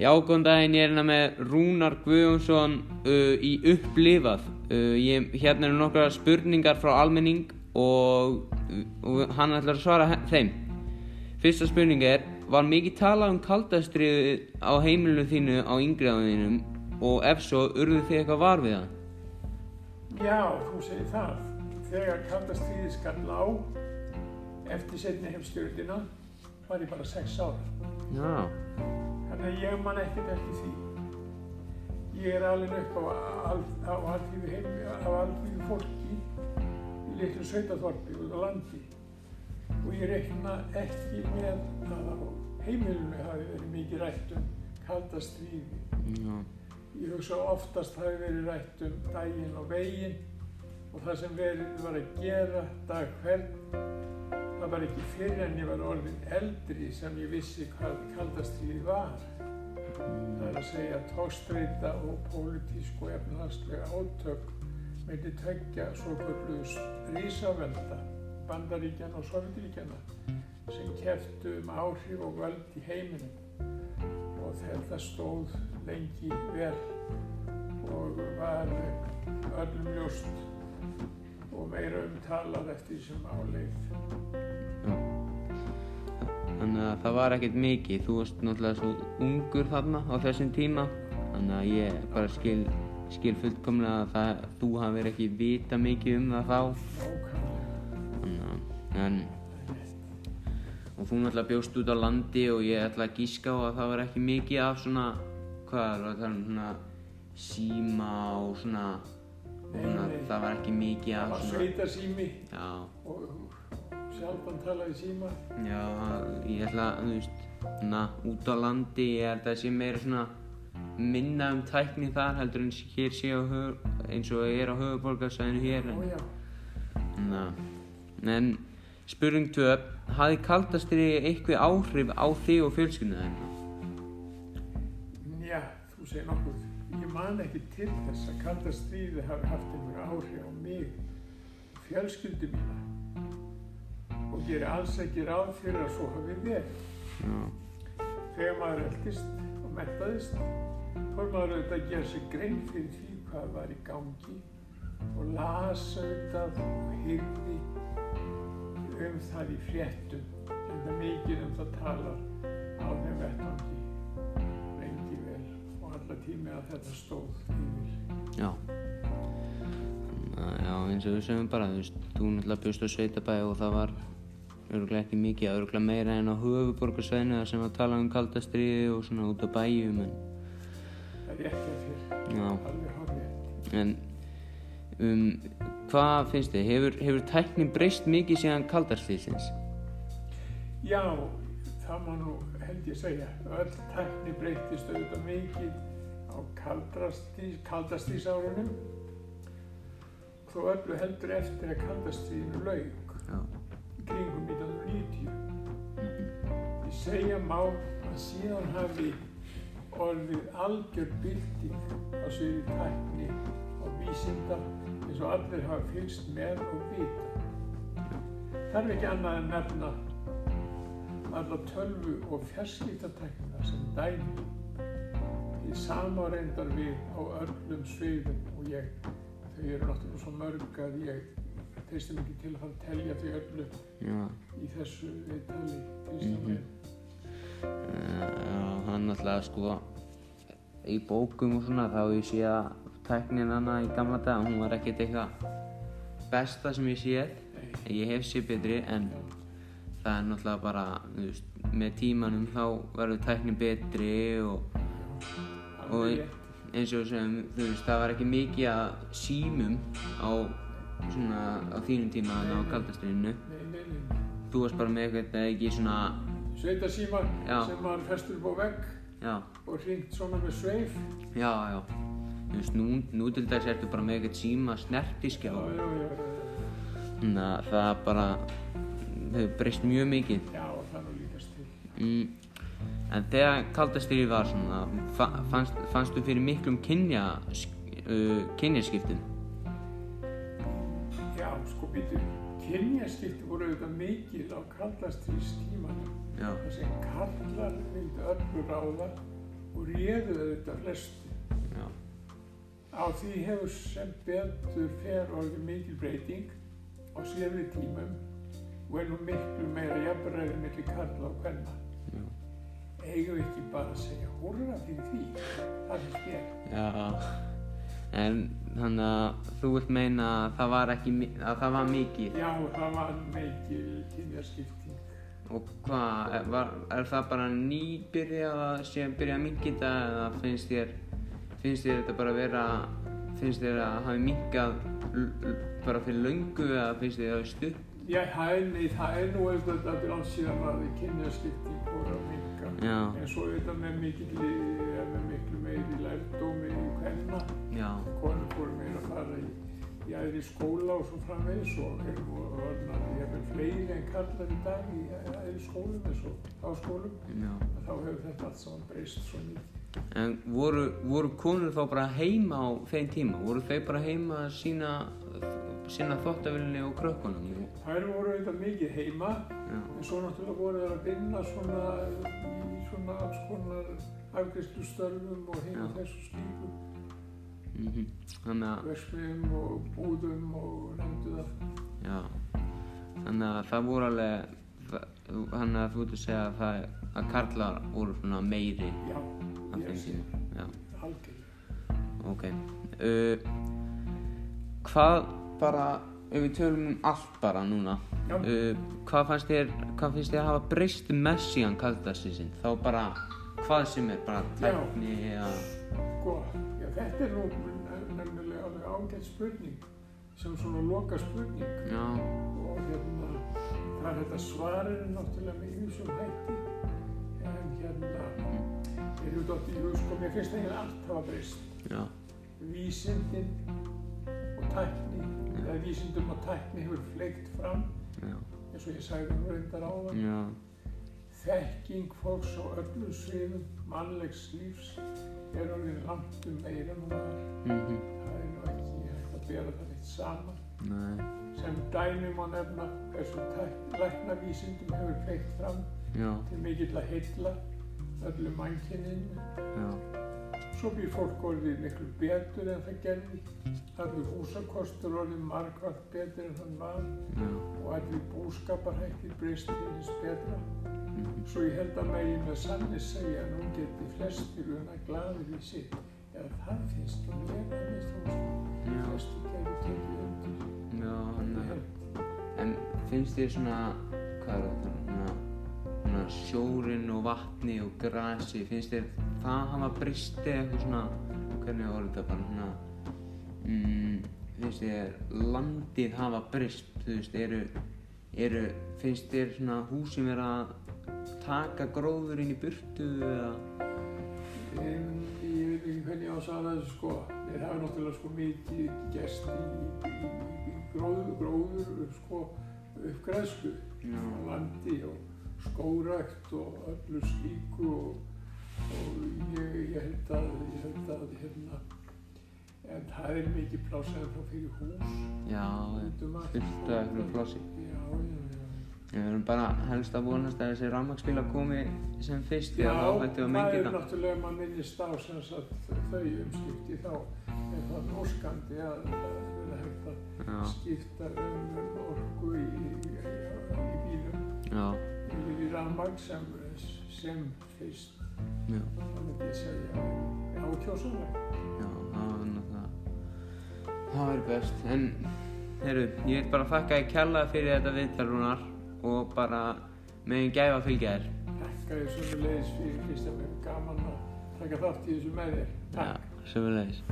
Já, góðan daginn, ég er hérna með Rúnar Guðjónsson uh, í upplifað. Uh, ég, hérna eru nokkra spurningar frá almenning og, og hann ætlar að svara þeim. Fyrsta spurning er, var mikið talað um kaldastriðu á heimilinu þínu á yngriðaðinum og ef svo, urðu þið eitthvað var við það? Já, þú segir það. Þegar kalda stríðið skall á eftir setni heimstjórnina var ég bara sex ára. Já, Þannig að ég man ekkert eftir því. Ég er alveg upp á, á alþýðu heimi, á alþýðu fólki í litlu sveitaþorpi út á landi og ég reikna ekki með að á heimilinu hafi verið mikið rætt um kalda stríði. já, Ég hugsa oftast hafi verið rætt um daginn og veginn og það sem verið var að gera dag hvern. Það var ekki fyrir en ég var orðin eldri sem ég vissi hvað kaldastriði var. Það er að segja tókstreita og pólitísk og efnahagslega átök myndi tökja svo kvöldu rísavelda, bandaríkjana og sovjetiríkjana sem keftu um áhrif og völd í heiminum og þetta stóð lengi vel og var öllum ljóst og meira umtalað eftir sem áleið. já. Þannig að það var ekkert mikið, þú varst náttúrulega svo ungur þarna á þessum tíma Þannig að ég bara skil, skil fullkomlega að það, þú hafir ekki vita mikið um það þá. Þannig að, en Og þú náttúrulega bjóst út á landi og ég ætla að gíska á að það var ekki mikið af svona Hvað er það, um svona síma og svona, Svona nei. Það var ekki mikið Það af var svona sveitasími Já, og sjaldan talaði síma. Já, ég ætla að, þú veist, na, út á landi, ég held að það sé meira svona minna um tækni þar heldur en hér sé á höf, eins og ég er á höfuborgarsæðinu hér. Ó En, na, en spurning 2, hafði kaldastri eitthvað áhrif á þig og fjölskylduna þennan? já, þú segir nokkuð. Ég man ekki til þess að kalda stríði hafi haft einhverja áhrif á mig, fjölskyldu mína. Og geri alls ekki ráð fyrir að svo hafi verið. Þegar maður eldist og mentaðist, fór maður auðvitað að gera sig grein fyrir því hvað var í gangi og las auðvitað og hyrði um það í fréttum, en það mikið um það talar á þeim vettvangi alla tími að þetta stóð yfir. já. Að, já, eins og við segjum bara, þú veist, þú náttúrulega bjóst á sveitabæði og það var örgulega ekki mikið, örgulega meira en á höfuborgarsæðinu þar sem var talað um kaldastriði og svona út á bæjum, en Það er ekki að fyrir, alveg horfið. En um, hvað finnst þið? Hefur, hefur tæknin breyst mikið síðan kaldarstíðsins? Já, það má nú held ég segja. Öll tækni breytist auðvitað mikið á kaldrastís, kaldastísárunum þó öllu heldur eftir að kaldastíðinu lauk Já. í kringum 1990. Ég segja má að síðan hafi orðið algjör bylting á sviði tækni og vísinda eins og allir hafa fylgst með og vita. Þarf ekki annað en nefna alla tölvu og fjarskiptatækna sem dæmi. Því sama reyndar við á öllum sviðum og ég, þau eru náttúrulega svo mörg að ég treystum ekki til að telja þau öllu Já. í þessu viðtali og Mhm. með. Uh, já, hann náttúrulega sko í bókum og svona þá ég sé að tæknin hana í gamla dag, hún var ekkert eitthvað besta sem ég séð. Ég hef séð betri en það er náttúrulega bara, þú veist, með tímanum þá verður tæknin betri og Og- eins og sem, þú veist, það var ekki mikið að símum á svona á þínum tíma þarna á kaldastriðinu. Þú varst bara með eitthvað ekki svona, Sveitasímar Já. sem maður festur upp á vegg já, og hringt svona með sveif. já, já. Þú veist, nú, nú til dags ertu bara með eitthvað síma snertiskjá. Já, já, já, já, Þannig að það bara, þau breyst mjög mikið. já, það er nú líkast til. Mm. En þegar kaldastriði var svona, fa fannst, fannstu fyrir miklum kynja, uh, kynjaskiptum? Já, sko býtu, kynjaskipti voru auðvitað mikil á kaldastrís tímanum. Já, Það sem kallar vildi öllu ráða og réðu auðvitað flestu. Já. Á því hefur sem betur fer orðið mikil breyting á síðri tímum og er nú miklu meira jafnræði millir karla og kvenna. Eigum við ekki bara að segja húrra fyrir því, það finnst mér. Já. En þannig að þú vilt meina að það var ekki, að það var mikið. Já, það var mikil kynjaskipting. Og hvað, er, er það bara nýbyrjað að sé að byrja að minka þetta eða finnst þér, finnst þér þetta bara vera, finnst þér að hafi minkað bara fyrir löngu eða finnst þér að það hafi stutt? Já, það er, nei, það er nú auðvitað að byrja síðan að kynjaskipting voru að minka. Já, En svo auðvitað með mikil, með miklu meiri lærdómi í kvenna. já, Konur fóru meira að fara í, í æðri skóla og svo framvegis og eru orðnar jafnvel fleiri en kallar í dag í æðri skólum eins og háskólum. já. Þá hefur þetta allt saman breyst svo mikið. En voru, voru konur þá bara heima á þeim tíma? Voru þau bara heima að sína, sína þóttavillinni og krökkunum? Þær voru auðvitað mikið heima Já, en svo náttúrulega voru þær að vinna svona í svona alls konar afgriðslu störfum og heima þessu slíku, mhm. Þannig að, versmiðum og búðum og nefndu það. já, þannig að það voru alveg, þannig að þú ert að segja að það, að karlar voru svona meiri Já, ég þeim tíma. Já. algjörlega. Ok. Uh, hvað bara, ef við tölum um allt bara núna, uh, hvað fannst þér, hvað finnst þér að hafa breyst með síðan kaldarsísinn? Þá bara, hvað sem er, bara tækni eða, Sko, já, þetta er nú nefnilega alveg ágætt spurning sem svona loka spurning já, og hérna það er þetta svarir náttúrulega með ýmsum hætti. En hérna er ju dótt í hug, sko, mér finnst eiginlega allt hafa breyst. Vísindin og tækni eða vísindum og tækni hefur fleikt fram já, eins og ég sagði nú reyndar áðan. Já, þekking fólks á öllum sviðum mannlegs lífs er orðin langt um meira nú var mhm, það er nú ekki hægt að bera það eitt saman. Nei, sem dæmi má nefna tæk- læknavísindum hefur fleikt fram já, til mikill að heilla öllum mannkynninu Svo býr fólk orðið miklu betur en það gerði. Allur húsakostur orðið margvart betur en hann var já, og allir búskaparhættir breyst til hins betra. mhm, Svo ég held að megin með sannis segja að nú geti flestir unna glaður í sitt. Eða það finnst nú mér að minnst já, flestir gæti tekið undir. já, Ég hann held. En finnst þér svona, hvað er það, svona, svona sjórinn og vatni og grasi, finnst þér það hafa bristi eitthvað svona, hvernig var þetta bara svona, mm, finnst þér landið hafa brist, þú veist, eru, eru, finnst þér svona húsin vera að taka gróðurinn í burtu eða, En ég veit ekki hvernig ég á að sagða þessu sko. Þeir hafa náttúrulega sko mikið gest í, í, í, gróður, gróður sko uppgræðslu. Landi og skórækt og öllu slíku og, og ég, ég held að, ég held að hérna, en það er mikið pláss ennþá fyrir hús. já, út um af eitthvað plássi. Já, já, já. Við verðum bara helst að vonast að þessi rafmagnsbílar komi sem fyrst því Já, að þá hættum við að það menga er þetta. náttúrulega, maður minnist á sem sagt þau umskipti þá er það óskandi að það er hægt að Já, skipta um orku í, í, í, bílum já, í rafmagn sem, sem fyrst, já. það myndi ég segja, ákjósanlega. Já, það var náttúrulega Það er best En, heyrðu, ég vil bara þakka þér kærlega fyrir þetta viðtalrunar og bara megin gæfa fylgja þér Takk að þið sömulegis fyrir Kristján, gaman að taka þátt í þessu með þér. Takk. Já, sömulegis